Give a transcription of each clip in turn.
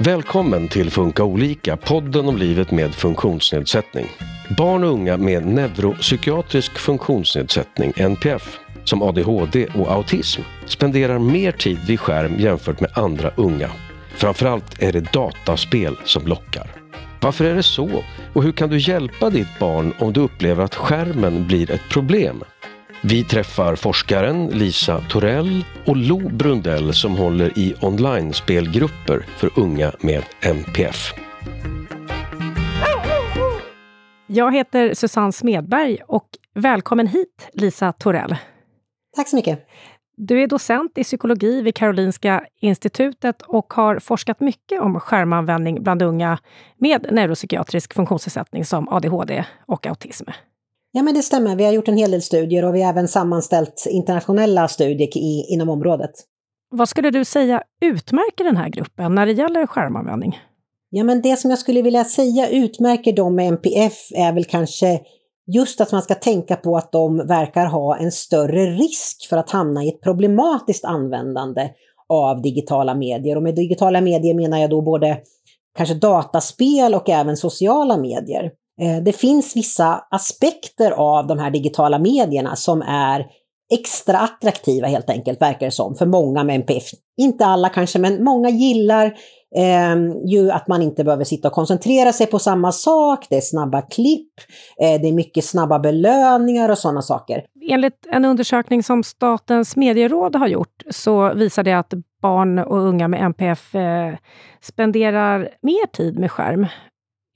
Välkommen till Funka olika, podden om livet med funktionsnedsättning. Barn och unga med neuropsykiatrisk funktionsnedsättning, NPF, som ADHD och autism, spenderar mer tid vid skärm jämfört med andra unga. Framförallt är det dataspel som lockar. Varför är det så? Och hur kan du hjälpa ditt barn om du upplever att skärmen blir ett problem? Vi träffar forskaren Lisa Torell och Lo Brundell som håller i online-spelgrupper för unga med NPF. Jag heter Susanne Smedberg och välkommen hit Lisa Torell. Tack så mycket. Du är docent i psykologi vid Karolinska institutet och har forskat mycket om skärmanvändning bland unga med neuropsykiatrisk funktionsnedsättning som ADHD och autism. Ja, men det stämmer. Vi har gjort en hel del studier och vi har även sammanställt internationella studier i, inom området. Vad skulle du säga utmärker den här gruppen när det gäller skärmanvändning? Ja, men det som jag skulle vilja säga utmärker dem med MPF är väl kanske just att man ska tänka på att de verkar ha en större risk för att hamna i ett problematiskt användande av digitala medier. Och med digitala medier menar jag då både kanske dataspel och även sociala medier. Eh, det finns vissa aspekter av de här digitala medierna som är extra attraktiva helt enkelt, verkar det som, för många med NPF. Inte alla kanske, men många gillar eh, ju att man inte behöver sitta och koncentrera sig på samma sak. Det är snabba klipp, eh, det är mycket snabba belöningar och sådana saker. Enligt en undersökning som Statens medieråd har gjort så visar det att barn och unga med NPF eh, spenderar mer tid med skärm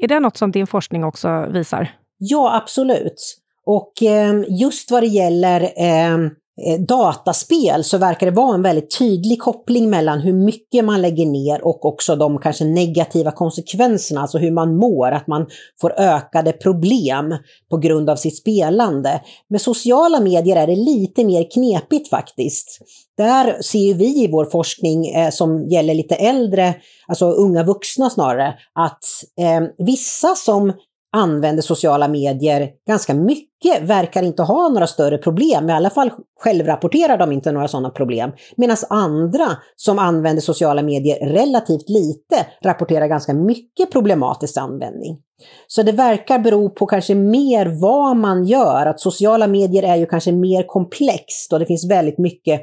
är det något som din forskning också visar? Ja, absolut. Och eh, just vad det gäller eh, Eh, dataspel så verkar det vara en väldigt tydlig koppling mellan hur mycket man lägger ner och också de kanske negativa konsekvenserna, alltså hur man mår, att man får ökade problem på grund av sitt spelande. Med sociala medier är det lite mer knepigt faktiskt. Där ser vi i vår forskning eh, som gäller lite äldre, alltså unga vuxna snarare, att eh, vissa som använder sociala medier ganska mycket verkar inte ha några större problem. I alla fall självrapporterar de inte några sådana problem. Medan andra som använder sociala medier relativt lite rapporterar ganska mycket problematisk användning. Så det verkar bero på kanske mer vad man gör. Att sociala medier är ju kanske mer komplext och det finns väldigt mycket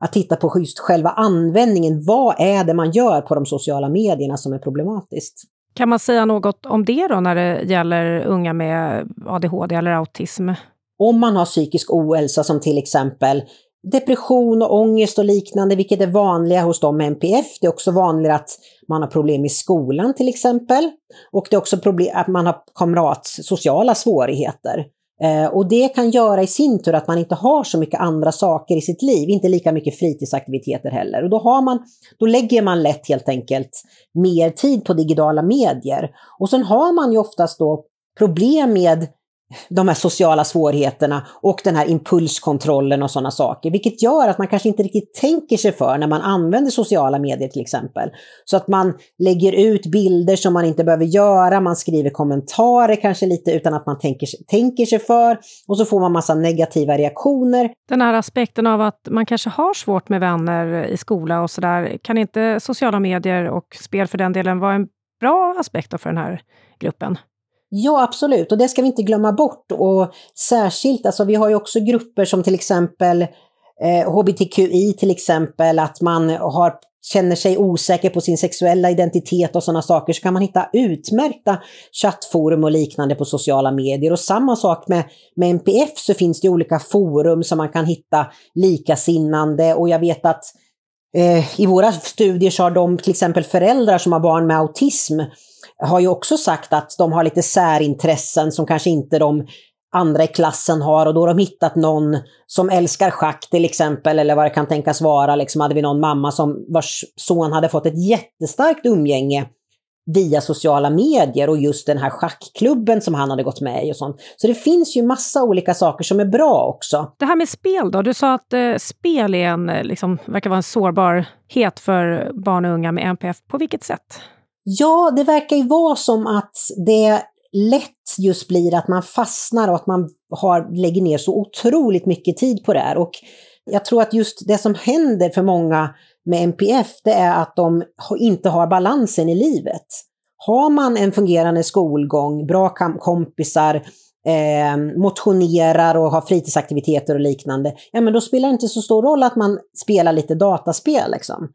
att titta på just själva användningen. Vad är det man gör på de sociala medierna som är problematiskt? Kan man säga något om det då när det gäller unga med ADHD eller autism? Om man har psykisk ohälsa som till exempel depression och ångest och liknande, vilket är vanliga hos dem med NPF. Det är också vanligt att man har problem i skolan till exempel. Och det är också problem att man har kamratsociala svårigheter. Eh, och det kan göra i sin tur att man inte har så mycket andra saker i sitt liv, inte lika mycket fritidsaktiviteter heller. Och då, har man, då lägger man lätt helt enkelt mer tid på digitala medier. Och sen har man ju oftast då problem med de här sociala svårigheterna och den här impulskontrollen och sådana saker. Vilket gör att man kanske inte riktigt tänker sig för när man använder sociala medier till exempel. Så att man lägger ut bilder som man inte behöver göra, man skriver kommentarer kanske lite utan att man tänker, tänker sig för. Och så får man massa negativa reaktioner. Den här aspekten av att man kanske har svårt med vänner i skola och sådär. Kan inte sociala medier och spel för den delen vara en bra aspekt för den här gruppen? Ja, absolut. Och det ska vi inte glömma bort. Och särskilt, alltså vi har ju också grupper som till exempel eh, HBTQI till exempel, att man har, känner sig osäker på sin sexuella identitet och sådana saker, så kan man hitta utmärkta chattforum och liknande på sociala medier. Och samma sak med, med MPF så finns det olika forum som man kan hitta likasinnande och jag vet att eh, i våra studier så har de till exempel föräldrar som har barn med autism har ju också sagt att de har lite särintressen som kanske inte de andra i klassen har och då har de hittat någon som älskar schack till exempel eller vad det kan tänkas vara. Liksom hade vi någon mamma som vars son hade fått ett jättestarkt umgänge via sociala medier och just den här schackklubben som han hade gått med i och sånt. Så det finns ju massa olika saker som är bra också. Det här med spel då? Du sa att eh, spel är en, eh, liksom, verkar vara en sårbarhet för barn och unga med NPF. På vilket sätt? Ja, det verkar ju vara som att det lätt just blir att man fastnar och att man har, lägger ner så otroligt mycket tid på det här. Och Jag tror att just det som händer för många med NPF, det är att de inte har balansen i livet. Har man en fungerande skolgång, bra kompisar, eh, motionerar och har fritidsaktiviteter och liknande, ja men då spelar det inte så stor roll att man spelar lite dataspel liksom.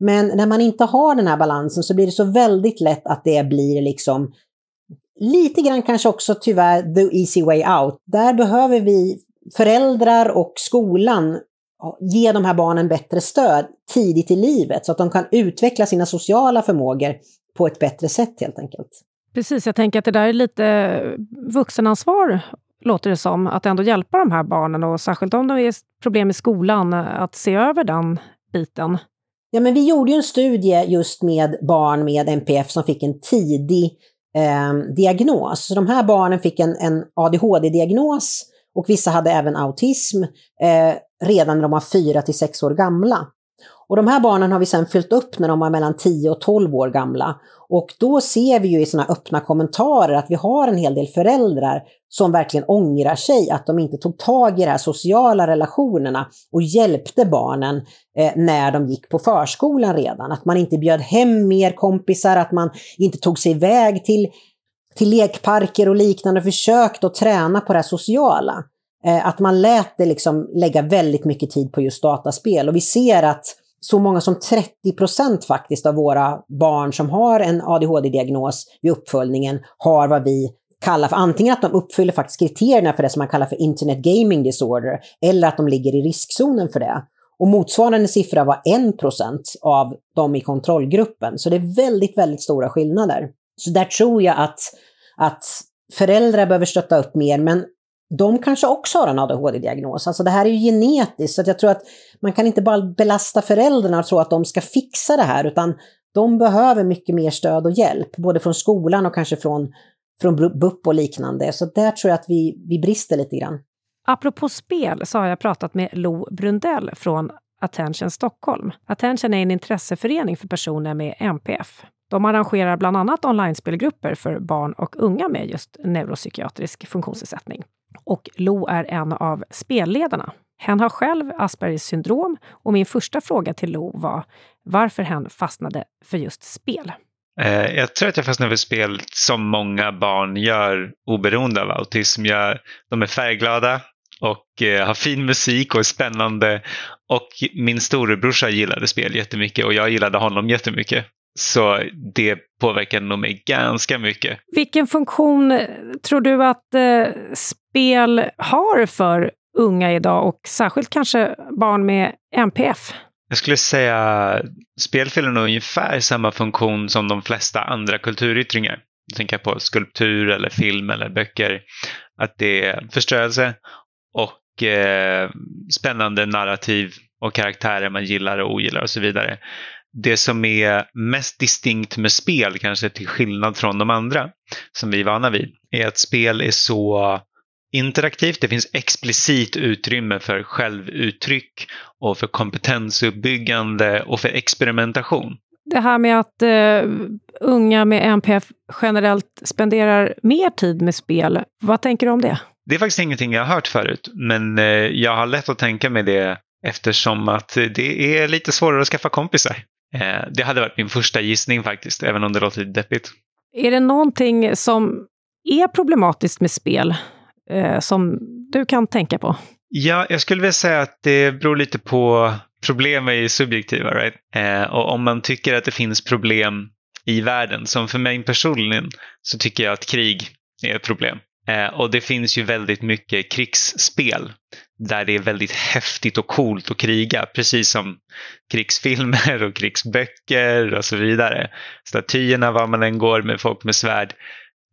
Men när man inte har den här balansen så blir det så väldigt lätt att det blir liksom lite grann kanske också tyvärr the easy way out. Där behöver vi föräldrar och skolan ge de här barnen bättre stöd tidigt i livet så att de kan utveckla sina sociala förmågor på ett bättre sätt helt enkelt. Precis, jag tänker att det där är lite vuxenansvar, låter det som, att ändå hjälpa de här barnen och särskilt om det är problem i skolan, att se över den biten. Ja, men vi gjorde ju en studie just med barn med NPF som fick en tidig eh, diagnos. Så de här barnen fick en, en ADHD-diagnos och vissa hade även autism eh, redan när de var 4 till 6 år gamla. Och de här barnen har vi sen fyllt upp när de var mellan 10 och 12 år gamla. Och då ser vi ju i sådana öppna kommentarer att vi har en hel del föräldrar som verkligen ångrar sig att de inte tog tag i de här sociala relationerna och hjälpte barnen eh, när de gick på förskolan redan. Att man inte bjöd hem mer kompisar, att man inte tog sig iväg till, till lekparker och liknande och försökte att träna på det här sociala. Eh, att man lät det liksom lägga väldigt mycket tid på just dataspel. Och vi ser att så många som 30 procent faktiskt av våra barn som har en ADHD-diagnos vid uppföljningen har vad vi kallar för antingen att de uppfyller faktiskt kriterierna för det som man kallar för Internet Gaming Disorder eller att de ligger i riskzonen för det. Och motsvarande siffra var 1 procent av de i kontrollgruppen. Så det är väldigt, väldigt stora skillnader. Så där tror jag att, att föräldrar behöver stötta upp mer, men de kanske också har en ADHD-diagnos. Alltså det här är ju genetiskt, så jag tror att man kan inte bara belasta föräldrarna och tro att de ska fixa det här, utan de behöver mycket mer stöd och hjälp, både från skolan och kanske från, från BUP och liknande. Så där tror jag att vi, vi brister lite grann. Apropå spel så har jag pratat med Lo Brundell från Attention Stockholm. Attention är en intresseförening för personer med NPF. De arrangerar bland annat online-spelgrupper för barn och unga med just neuropsykiatrisk funktionsnedsättning. Och Lo är en av spelledarna. Hen har själv Aspergers syndrom och min första fråga till Lo var varför hen fastnade för just spel. Eh, jag tror att jag fastnade för spel som många barn gör oberoende av autism. de är färgglada och eh, har fin musik och är spännande. Och min storebrorsa gillade spel jättemycket och jag gillade honom jättemycket. Så det påverkar nog mig ganska mycket. Vilken funktion tror du att eh, spel har för unga idag och särskilt kanske barn med NPF? Jag skulle säga spel fyller nog ungefär samma funktion som de flesta andra kulturyttringar. Tänker på skulptur eller film eller böcker. Att det är förströelse och eh, spännande narrativ och karaktärer man gillar och ogillar och så vidare det som är mest distinkt med spel, kanske till skillnad från de andra som vi är vana vid, är att spel är så interaktivt. Det finns explicit utrymme för självuttryck och för kompetensuppbyggande och för experimentation. Det här med att uh, unga med NPF generellt spenderar mer tid med spel, vad tänker du om det? Det är faktiskt ingenting jag har hört förut, men uh, jag har lätt att tänka mig det eftersom att det är lite svårare att skaffa kompisar. Eh, det hade varit min första gissning faktiskt, även om det låter lite deppigt. Är det någonting som är problematiskt med spel eh, som du kan tänka på? Ja, jag skulle vilja säga att det beror lite på problem är subjektiva. Right? Eh, och om man tycker att det finns problem i världen, som för mig personligen, så tycker jag att krig är ett problem. Eh, och det finns ju väldigt mycket krigsspel där det är väldigt häftigt och coolt att kriga, precis som krigsfilmer och krigsböcker och så vidare. Statyerna var man än går med folk med svärd.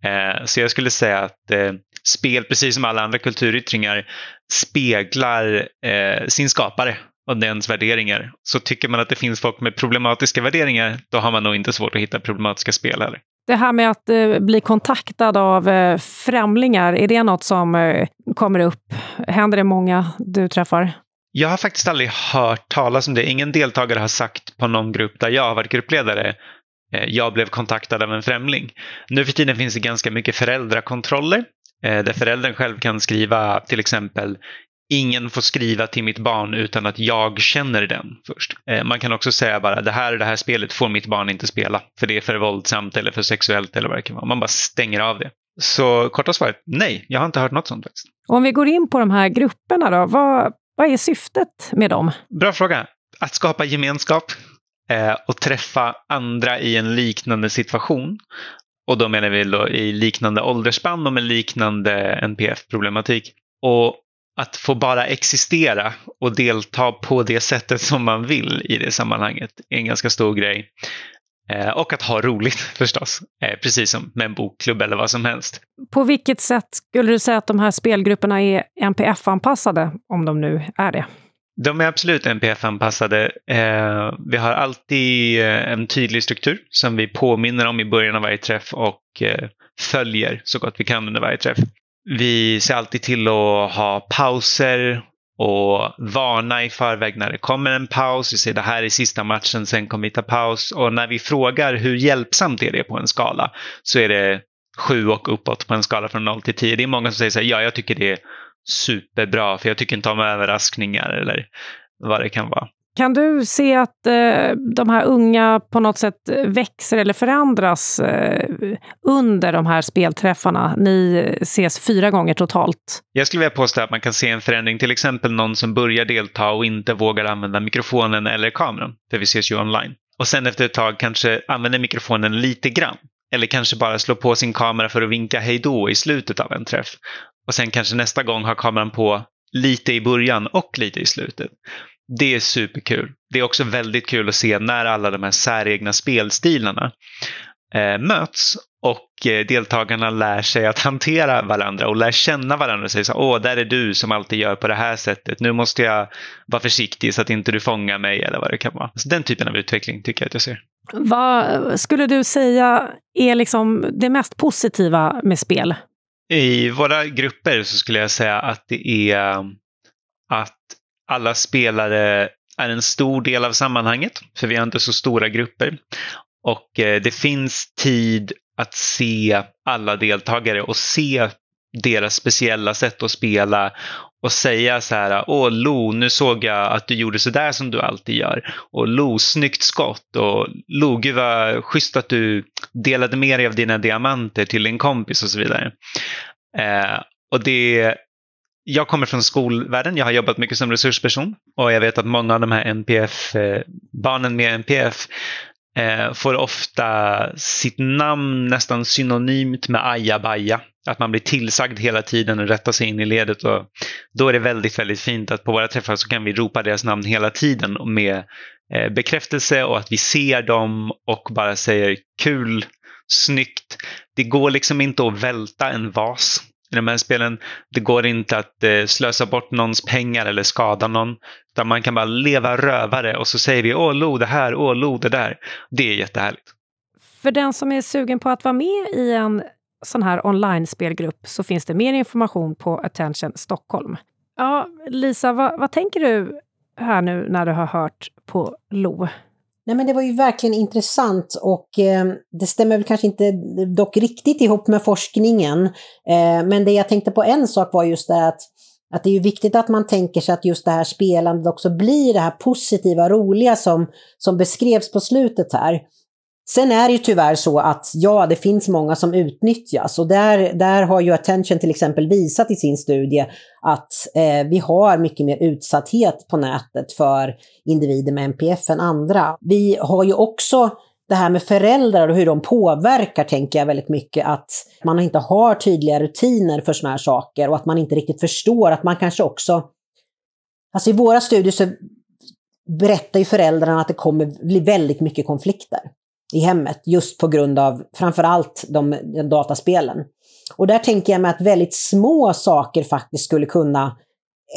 Eh, så jag skulle säga att eh, spel, precis som alla andra kulturyttringar, speglar eh, sin skapare och dens värderingar. Så tycker man att det finns folk med problematiska värderingar, då har man nog inte svårt att hitta problematiska spel heller. Det här med att eh, bli kontaktad av eh, främlingar, är det något som eh, kommer upp? Händer det många du träffar? Jag har faktiskt aldrig hört talas om det. Ingen deltagare har sagt på någon grupp där jag har varit gruppledare eh, jag blev kontaktad av en främling. Nu för tiden finns det ganska mycket föräldrakontroller eh, där föräldern själv kan skriva till exempel ingen får skriva till mitt barn utan att jag känner den först. Eh, man kan också säga bara det här det här spelet får mitt barn inte spela för det är för våldsamt eller för sexuellt eller vad det kan vara. Man bara stänger av det. Så korta svaret, nej, jag har inte hört något sånt faktiskt. Om vi går in på de här grupperna då, vad, vad är syftet med dem? Bra fråga. Att skapa gemenskap eh, och träffa andra i en liknande situation. Och då menar vi då i liknande åldersspann och med liknande NPF-problematik. Och att få bara existera och delta på det sättet som man vill i det sammanhanget är en ganska stor grej. Eh, och att ha roligt förstås, eh, precis som med en bokklubb eller vad som helst. På vilket sätt skulle du säga att de här spelgrupperna är NPF-anpassade, om de nu är det? De är absolut NPF-anpassade. Eh, vi har alltid en tydlig struktur som vi påminner om i början av varje träff och följer så gott vi kan under varje träff. Vi ser alltid till att ha pauser och varna i förväg när det kommer en paus. Vi säger det här är sista matchen, sen kommer vi ta paus. Och när vi frågar hur hjälpsamt är det på en skala så är det sju och uppåt på en skala från 0 till 10. Det är många som säger så här, ja jag tycker det är superbra för jag tycker inte om överraskningar eller vad det kan vara. Kan du se att eh, de här unga på något sätt växer eller förändras eh, under de här spelträffarna? Ni ses fyra gånger totalt. Jag skulle vilja påstå att man kan se en förändring, till exempel någon som börjar delta och inte vågar använda mikrofonen eller kameran, för vi ses ju online. Och sen efter ett tag kanske använder mikrofonen lite grann. Eller kanske bara slår på sin kamera för att vinka hejdå i slutet av en träff. Och sen kanske nästa gång har kameran på lite i början och lite i slutet. Det är superkul. Det är också väldigt kul att se när alla de här säregna spelstilarna eh, möts och eh, deltagarna lär sig att hantera varandra och lär känna varandra och säger så åh, där är du som alltid gör på det här sättet. Nu måste jag vara försiktig så att inte du fångar mig eller vad det kan vara. Så den typen av utveckling tycker jag att jag ser. Vad skulle du säga är liksom det mest positiva med spel? I våra grupper så skulle jag säga att det är um, att alla spelare är en stor del av sammanhanget, för vi har inte så stora grupper. Och eh, det finns tid att se alla deltagare och se deras speciella sätt att spela och säga så här, åh Lo, nu såg jag att du gjorde så där som du alltid gör. Och Lo, snyggt skott. Och Lo, gud vad schysst att du delade med dig av dina diamanter till din kompis och så vidare. Eh, och det jag kommer från skolvärlden, jag har jobbat mycket som resursperson och jag vet att många av de här NPF, eh, barnen med NPF eh, får ofta sitt namn nästan synonymt med ajabaja. Att man blir tillsagd hela tiden och rättar sig in i ledet. Och då är det väldigt, väldigt fint att på våra träffar så kan vi ropa deras namn hela tiden med eh, bekräftelse och att vi ser dem och bara säger kul, snyggt. Det går liksom inte att välta en vas i de här spelen. Det går inte att eh, slösa bort någons pengar eller skada någon. Utan man kan bara leva rövare och så säger vi åh lo det här, åh lo det där. Det är jättehärligt. För den som är sugen på att vara med i en sån här online-spelgrupp så finns det mer information på Attention Stockholm. Ja, Lisa, vad, vad tänker du här nu när du har hört på Lo? Nej, men det var ju verkligen intressant och eh, det stämmer väl kanske inte dock riktigt ihop med forskningen. Eh, men det jag tänkte på en sak var just det att, att det är ju viktigt att man tänker sig att just det här spelandet också blir det här positiva, roliga som, som beskrevs på slutet här. Sen är det ju tyvärr så att ja, det finns många som utnyttjas. Och där, där har ju Attention till exempel visat i sin studie att eh, vi har mycket mer utsatthet på nätet för individer med NPF än andra. Vi har ju också det här med föräldrar och hur de påverkar tänker jag väldigt mycket. Att man inte har tydliga rutiner för sådana här saker och att man inte riktigt förstår att man kanske också... Alltså i våra studier så berättar ju föräldrarna att det kommer bli väldigt mycket konflikter i hemmet just på grund av framförallt de, de dataspelen. Och där tänker jag mig att väldigt små saker faktiskt skulle kunna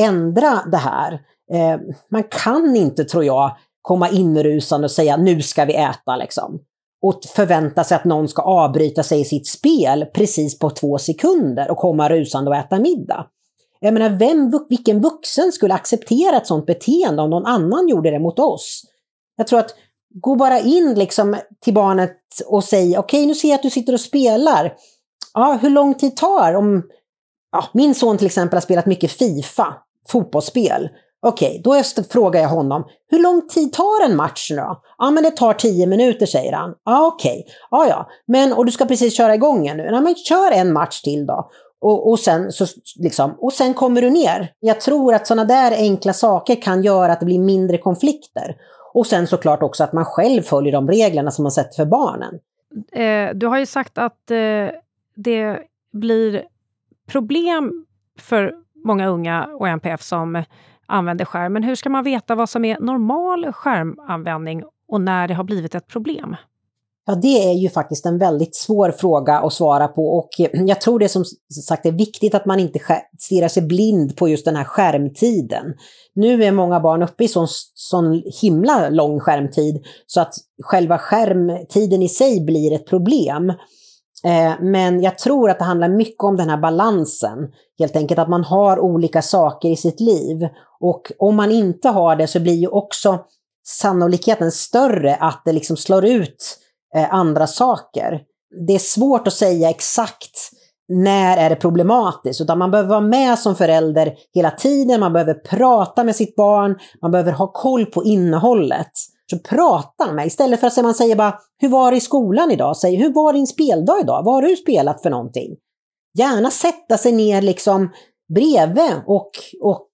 ändra det här. Eh, man kan inte, tror jag, komma inrusande och säga nu ska vi äta liksom. Och förvänta sig att någon ska avbryta sig i sitt spel precis på två sekunder och komma rusande och äta middag. Jag menar, vem, vilken vuxen skulle acceptera ett sådant beteende om någon annan gjorde det mot oss? Jag tror att gå bara in liksom till barnet och säg okej okay, nu ser jag att du sitter och spelar. Ja, hur lång tid tar om... Ja, min son till exempel har spelat mycket Fifa. fotbollsspel. Okej, okay, då efter, frågar jag honom, hur lång tid tar en match nu då? Ja, men det tar tio minuter, säger han. Ja, okej. Okay. Ja, ja. Men, och du ska precis köra igång nu? Ja, men kör en match till då. Och, och, sen, så, liksom, och sen kommer du ner. Jag tror att sådana där enkla saker kan göra att det blir mindre konflikter. Och sen såklart också att man själv följer de reglerna som man sätter för barnen. Eh, du har ju sagt att eh, det blir problem för många unga och NPF som använder skärm. Men hur ska man veta vad som är normal skärmanvändning och när det har blivit ett problem? Ja, det är ju faktiskt en väldigt svår fråga att svara på och eh, jag tror det som sagt är viktigt att man inte stirrar sig blind på just den här skärmtiden. Nu är många barn uppe i sån, sån himla lång skärmtid så att själva skärmtiden i sig blir ett problem. Eh, men jag tror att det handlar mycket om den här balansen. Helt enkelt att man har olika saker i sitt liv. Och om man inte har det så blir ju också sannolikheten större att det liksom slår ut eh, andra saker. Det är svårt att säga exakt när är det problematiskt, utan man behöver vara med som förälder hela tiden, man behöver prata med sitt barn, man behöver ha koll på innehållet. Så prata med, istället för att man säger bara “Hur var det i skolan idag?” Säg “Hur var din speldag idag? Vad har du spelat för någonting?” Gärna sätta sig ner liksom bredvid och, och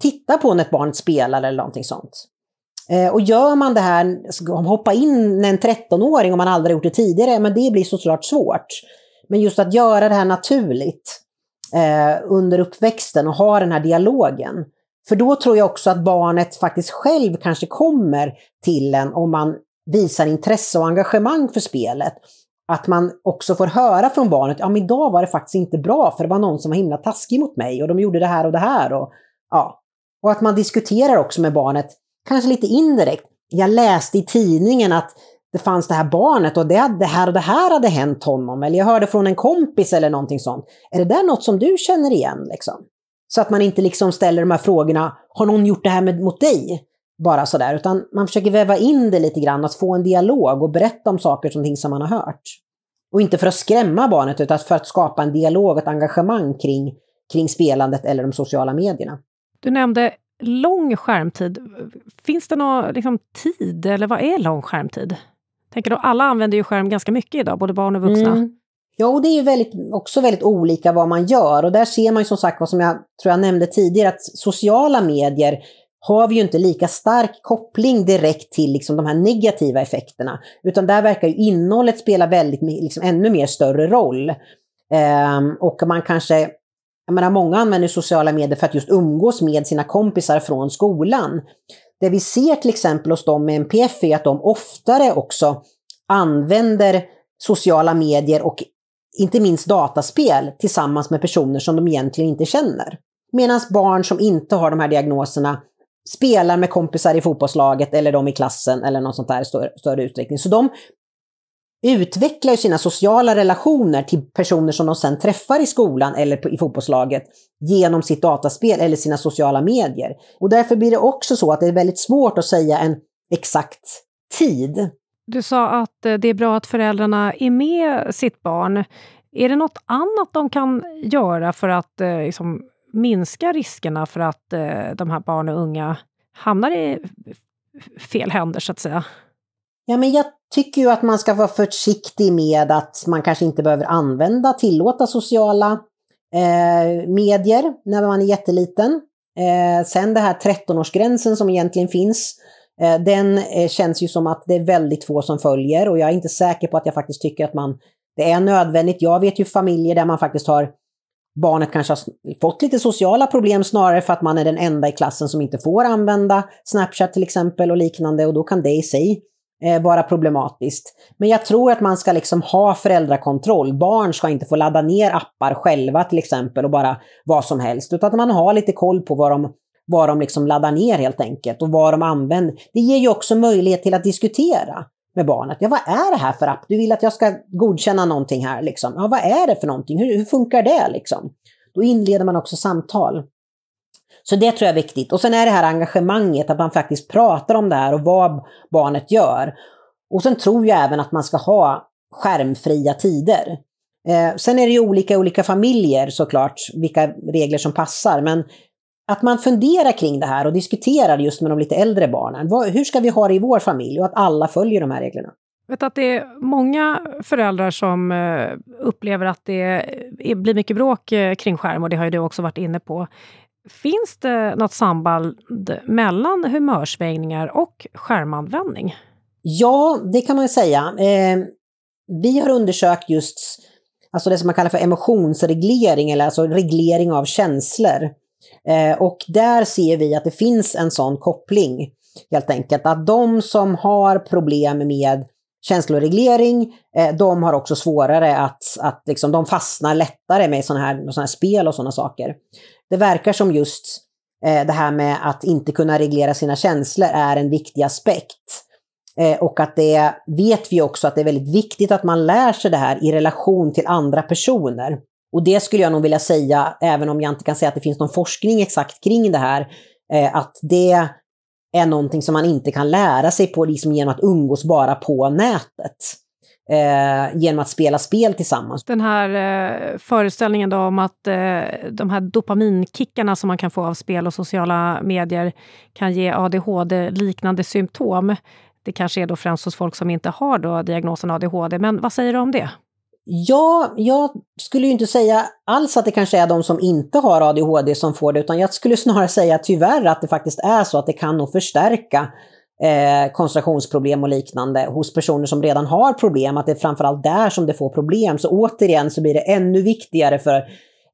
titta på när ett barn spelar eller någonting sånt. Eh, och gör man det här, hoppa in en 13-åring om man aldrig gjort det tidigare, men det blir såklart svårt. Men just att göra det här naturligt eh, under uppväxten och ha den här dialogen. För då tror jag också att barnet faktiskt själv kanske kommer till en om man visar intresse och engagemang för spelet. Att man också får höra från barnet, ja men idag var det faktiskt inte bra för det var någon som var himla taskig mot mig och de gjorde det här och det här. Och, ja. och att man diskuterar också med barnet, kanske lite indirekt. Jag läste i tidningen att det fanns det här barnet och det, det här och det här hade hänt honom. Eller jag hörde från en kompis eller någonting sånt. Är det där något som du känner igen? Liksom? Så att man inte liksom ställer de här frågorna, har någon gjort det här med, mot dig? Bara sådär, utan man försöker väva in det lite grann, att få en dialog och berätta om saker som, ting som man har hört. Och inte för att skrämma barnet, utan för att skapa en dialog, ett engagemang kring, kring spelandet eller de sociala medierna. Du nämnde lång skärmtid. Finns det någon liksom, tid, eller vad är lång skärmtid? Tänker då, alla använder ju skärm ganska mycket idag, både barn och vuxna. Mm. Ja, och det är ju väldigt, också väldigt olika vad man gör. Och där ser man ju som sagt, vad som jag tror jag nämnde tidigare, att sociala medier har vi ju inte lika stark koppling direkt till liksom de här negativa effekterna. Utan där verkar ju innehållet spela väldigt, liksom, ännu mer större roll. Um, och man kanske, jag menar många använder sociala medier för att just umgås med sina kompisar från skolan. Det vi ser till exempel hos dem med NPF är att de oftare också använder sociala medier och inte minst dataspel tillsammans med personer som de egentligen inte känner. Medan barn som inte har de här diagnoserna spelar med kompisar i fotbollslaget eller de i klassen eller något sånt där i större, större utsträckning. Så de utvecklar ju sina sociala relationer till personer som de sen träffar i skolan eller i fotbollslaget genom sitt dataspel eller sina sociala medier. Och därför blir det också så att det är väldigt svårt att säga en exakt tid. Du sa att eh, det är bra att föräldrarna är med sitt barn. Är det något annat de kan göra för att eh, liksom, minska riskerna för att eh, de här barn och unga hamnar i fel händer, så att säga? Ja, men jag tycker ju att man ska vara försiktig med att man kanske inte behöver använda, tillåta sociala eh, medier när man är jätteliten. Eh, sen det här 13-årsgränsen som egentligen finns, eh, den eh, känns ju som att det är väldigt få som följer och jag är inte säker på att jag faktiskt tycker att man, det är nödvändigt. Jag vet ju familjer där man faktiskt har barnet kanske har fått lite sociala problem snarare för att man är den enda i klassen som inte får använda Snapchat till exempel och liknande och då kan det i sig eh, vara problematiskt. Men jag tror att man ska liksom ha föräldrakontroll. Barn ska inte få ladda ner appar själva till exempel och bara vad som helst, utan att man har lite koll på vad de, vad de liksom laddar ner helt enkelt och vad de använder. Det ger ju också möjlighet till att diskutera med barnet. Ja, vad är det här för app? Du vill att jag ska godkänna någonting här liksom. Ja, vad är det för någonting? Hur, hur funkar det liksom? Då inleder man också samtal. Så det tror jag är viktigt. Och sen är det här engagemanget, att man faktiskt pratar om det här och vad barnet gör. Och sen tror jag även att man ska ha skärmfria tider. Eh, sen är det ju olika i olika familjer såklart, vilka regler som passar. Men att man funderar kring det här och diskuterar just med de lite äldre barnen. Vad, hur ska vi ha det i vår familj? Och att alla följer de här reglerna. Jag vet att det är många föräldrar som eh, upplever att det blir mycket bråk eh, kring skärm och det har ju du också varit inne på. Finns det något samband mellan humörsvängningar och skärmanvändning? Ja, det kan man säga. Eh, vi har undersökt just alltså det som man kallar för emotionsreglering, eller alltså reglering av känslor. Eh, och där ser vi att det finns en sån koppling, helt enkelt. Att de som har problem med känsloreglering, eh, de har också svårare att, att liksom, de fastnar lättare med sådana här, såna här spel och sådana saker. Det verkar som just eh, det här med att inte kunna reglera sina känslor är en viktig aspekt. Eh, och att det vet vi också att det är väldigt viktigt att man lär sig det här i relation till andra personer. Och det skulle jag nog vilja säga, även om jag inte kan säga att det finns någon forskning exakt kring det här, eh, att det är någonting som man inte kan lära sig på liksom genom att umgås bara på nätet. Eh, genom att spela spel tillsammans. Den här eh, föreställningen då om att eh, de här dopaminkickarna som man kan få av spel och sociala medier kan ge ADHD-liknande symptom. Det kanske är då främst hos folk som inte har då diagnosen ADHD, men vad säger du om det? Ja, jag skulle ju inte säga alls att det kanske är de som inte har ADHD som får det, utan jag skulle snarare säga tyvärr att det faktiskt är så att det kan nog förstärka eh, koncentrationsproblem och liknande hos personer som redan har problem, att det är framförallt där som det får problem. Så återigen så blir det ännu viktigare för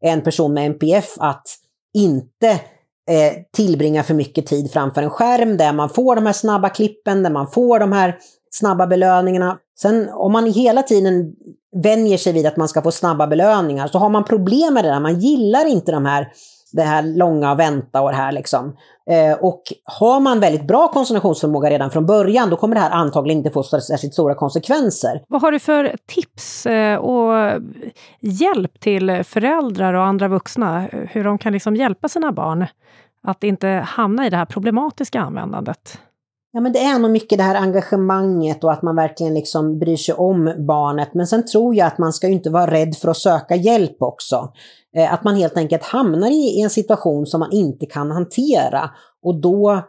en person med NPF att inte eh, tillbringa för mycket tid framför en skärm där man får de här snabba klippen, där man får de här snabba belöningarna. Sen om man hela tiden vänjer sig vid att man ska få snabba belöningar så har man problem med det där. Man gillar inte de här, det här långa vänta och det här liksom. Eh, och har man väldigt bra koncentrationsförmåga redan från början då kommer det här antagligen inte få särskilt stora konsekvenser. Vad har du för tips eh, och hjälp till föräldrar och andra vuxna hur de kan liksom hjälpa sina barn att inte hamna i det här problematiska användandet? Ja, men det är nog mycket det här engagemanget och att man verkligen liksom bryr sig om barnet. Men sen tror jag att man ska inte vara rädd för att söka hjälp också. Eh, att man helt enkelt hamnar i en situation som man inte kan hantera. Och då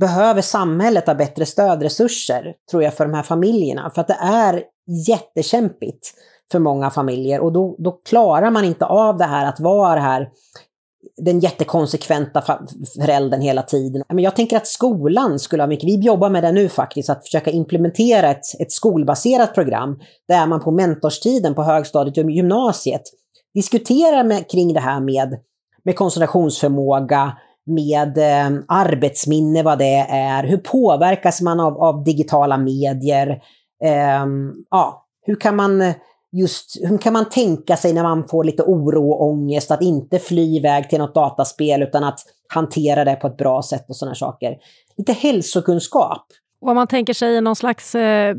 behöver samhället ha bättre stödresurser, tror jag, för de här familjerna. För att det är jättekämpigt för många familjer och då, då klarar man inte av det här att vara det här den jättekonsekventa föräldern hela tiden. Men jag tänker att skolan skulle ha mycket, vi jobbar med det nu faktiskt, att försöka implementera ett, ett skolbaserat program där man på mentorstiden på högstadiet och gymnasiet diskuterar med, kring det här med, med koncentrationsförmåga, med eh, arbetsminne, vad det är, hur påverkas man av, av digitala medier, eh, ja, hur kan man just hur kan man tänka sig när man får lite oro och ångest att inte fly iväg till något dataspel utan att hantera det på ett bra sätt och sådana saker. Lite hälsokunskap. Och om man tänker sig någon slags eh,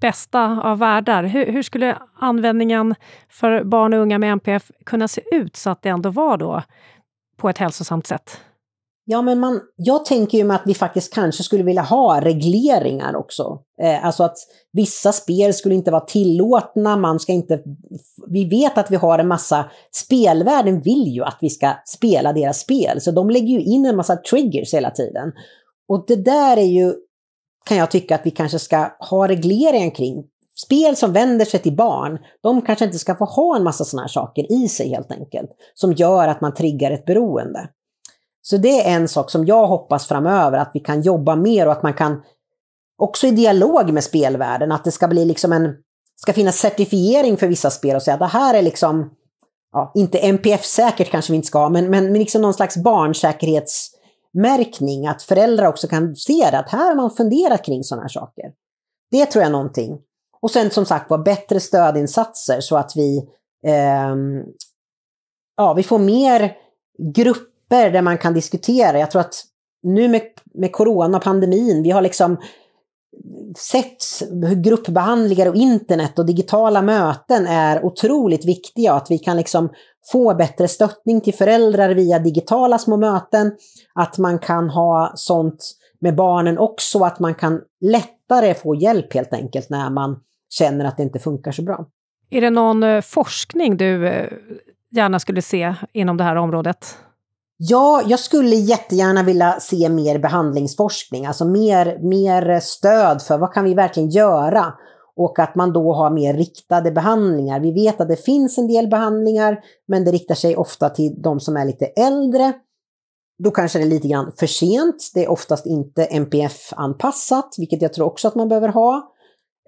bästa av världar, hur, hur, skulle användningen för barn och unga med NPF kunna se ut så att det ändå var då på ett hälsosamt sätt? Ja, men man, jag tänker ju med att vi faktiskt kanske skulle vilja ha regleringar också. Eh, alltså att vissa spel skulle inte vara tillåtna, man ska inte... Vi vet att vi har en massa... Spelvärlden vill ju att vi ska spela deras spel, så de lägger ju in en massa triggers hela tiden. Och det där är ju, kan jag tycka att vi kanske ska ha regleringar kring. Spel som vänder sig till barn, de kanske inte ska få ha en massa sådana här saker i sig helt enkelt, som gör att man triggar ett beroende. Så det är en sak som jag hoppas framöver, att vi kan jobba mer och att man kan också i dialog med spelvärlden, att det ska bli liksom en, ska finnas certifiering för vissa spel och säga att det här är liksom, ja, inte NPF-säkert kanske vi inte ska ha, men, men, men liksom någon slags barnsäkerhetsmärkning, att föräldrar också kan se det, att här har man funderat kring sådana här saker. Det tror jag är någonting. Och sen som sagt var bättre stödinsatser så att vi, eh, ja, vi får mer grupp grupper där man kan diskutera. Jag tror att nu med, med coronapandemin, vi har liksom sett hur gruppbehandlingar och internet och digitala möten är otroligt viktiga och att vi kan liksom få bättre stöttning till föräldrar via digitala små möten. Att man kan ha sånt med barnen också, att man kan lättare få hjälp helt enkelt när man känner att det inte funkar så bra. Är det någon eh, forskning du eh, gärna skulle se inom det här området? Ja, jag skulle jättegärna vilja se mer behandlingsforskning, alltså mer, mer stöd för vad kan vi verkligen göra? Och att man då har mer riktade behandlingar. Vi vet att det finns en del behandlingar, men det riktar sig ofta till de som är lite äldre. Då kanske det är lite grann för sent. Det är oftast inte NPF-anpassat, vilket jag tror också att man behöver ha.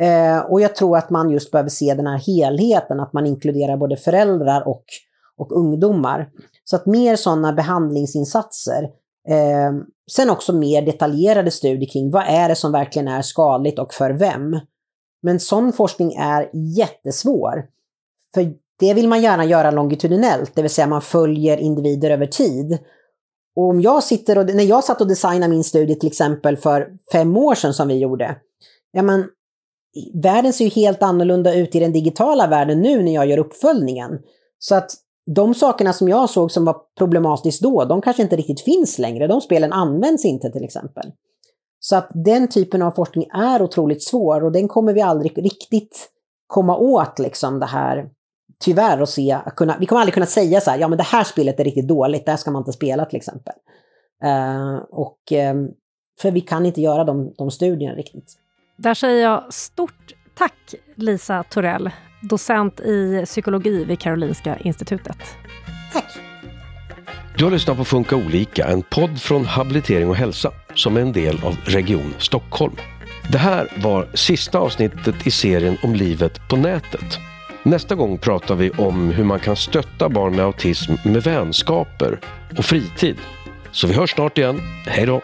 Eh, och jag tror att man just behöver se den här helheten, att man inkluderar både föräldrar och, och ungdomar. Så att mer sådana behandlingsinsatser. Eh, sen också mer detaljerade studier kring vad är det som verkligen är skadligt och för vem. Men sån forskning är jättesvår. För det vill man gärna göra longitudinellt, det vill säga man följer individer över tid. Och om jag sitter och, när jag satt och designade min studie till exempel för fem år sedan som vi gjorde, ja men världen ser ju helt annorlunda ut i den digitala världen nu när jag gör uppföljningen. Så att de sakerna som jag såg som var problematiskt då, de kanske inte riktigt finns längre. De spelen används inte till exempel. Så att den typen av forskning är otroligt svår och den kommer vi aldrig riktigt komma åt liksom det här, tyvärr, och se, kunna, vi kommer aldrig kunna säga så här, ja men det här spelet är riktigt dåligt, där ska man inte spela till exempel. Uh, och, um, för vi kan inte göra de, de studierna riktigt. Där säger jag stort tack Lisa Torell, docent i psykologi vid Karolinska institutet. Tack! Du har lyssnat på Funka olika, en podd från Habilitering och hälsa som är en del av Region Stockholm. Det här var sista avsnittet i serien om livet på nätet. Nästa gång pratar vi om hur man kan stötta barn med autism med vänskaper och fritid. Så vi hörs snart igen. Hej då!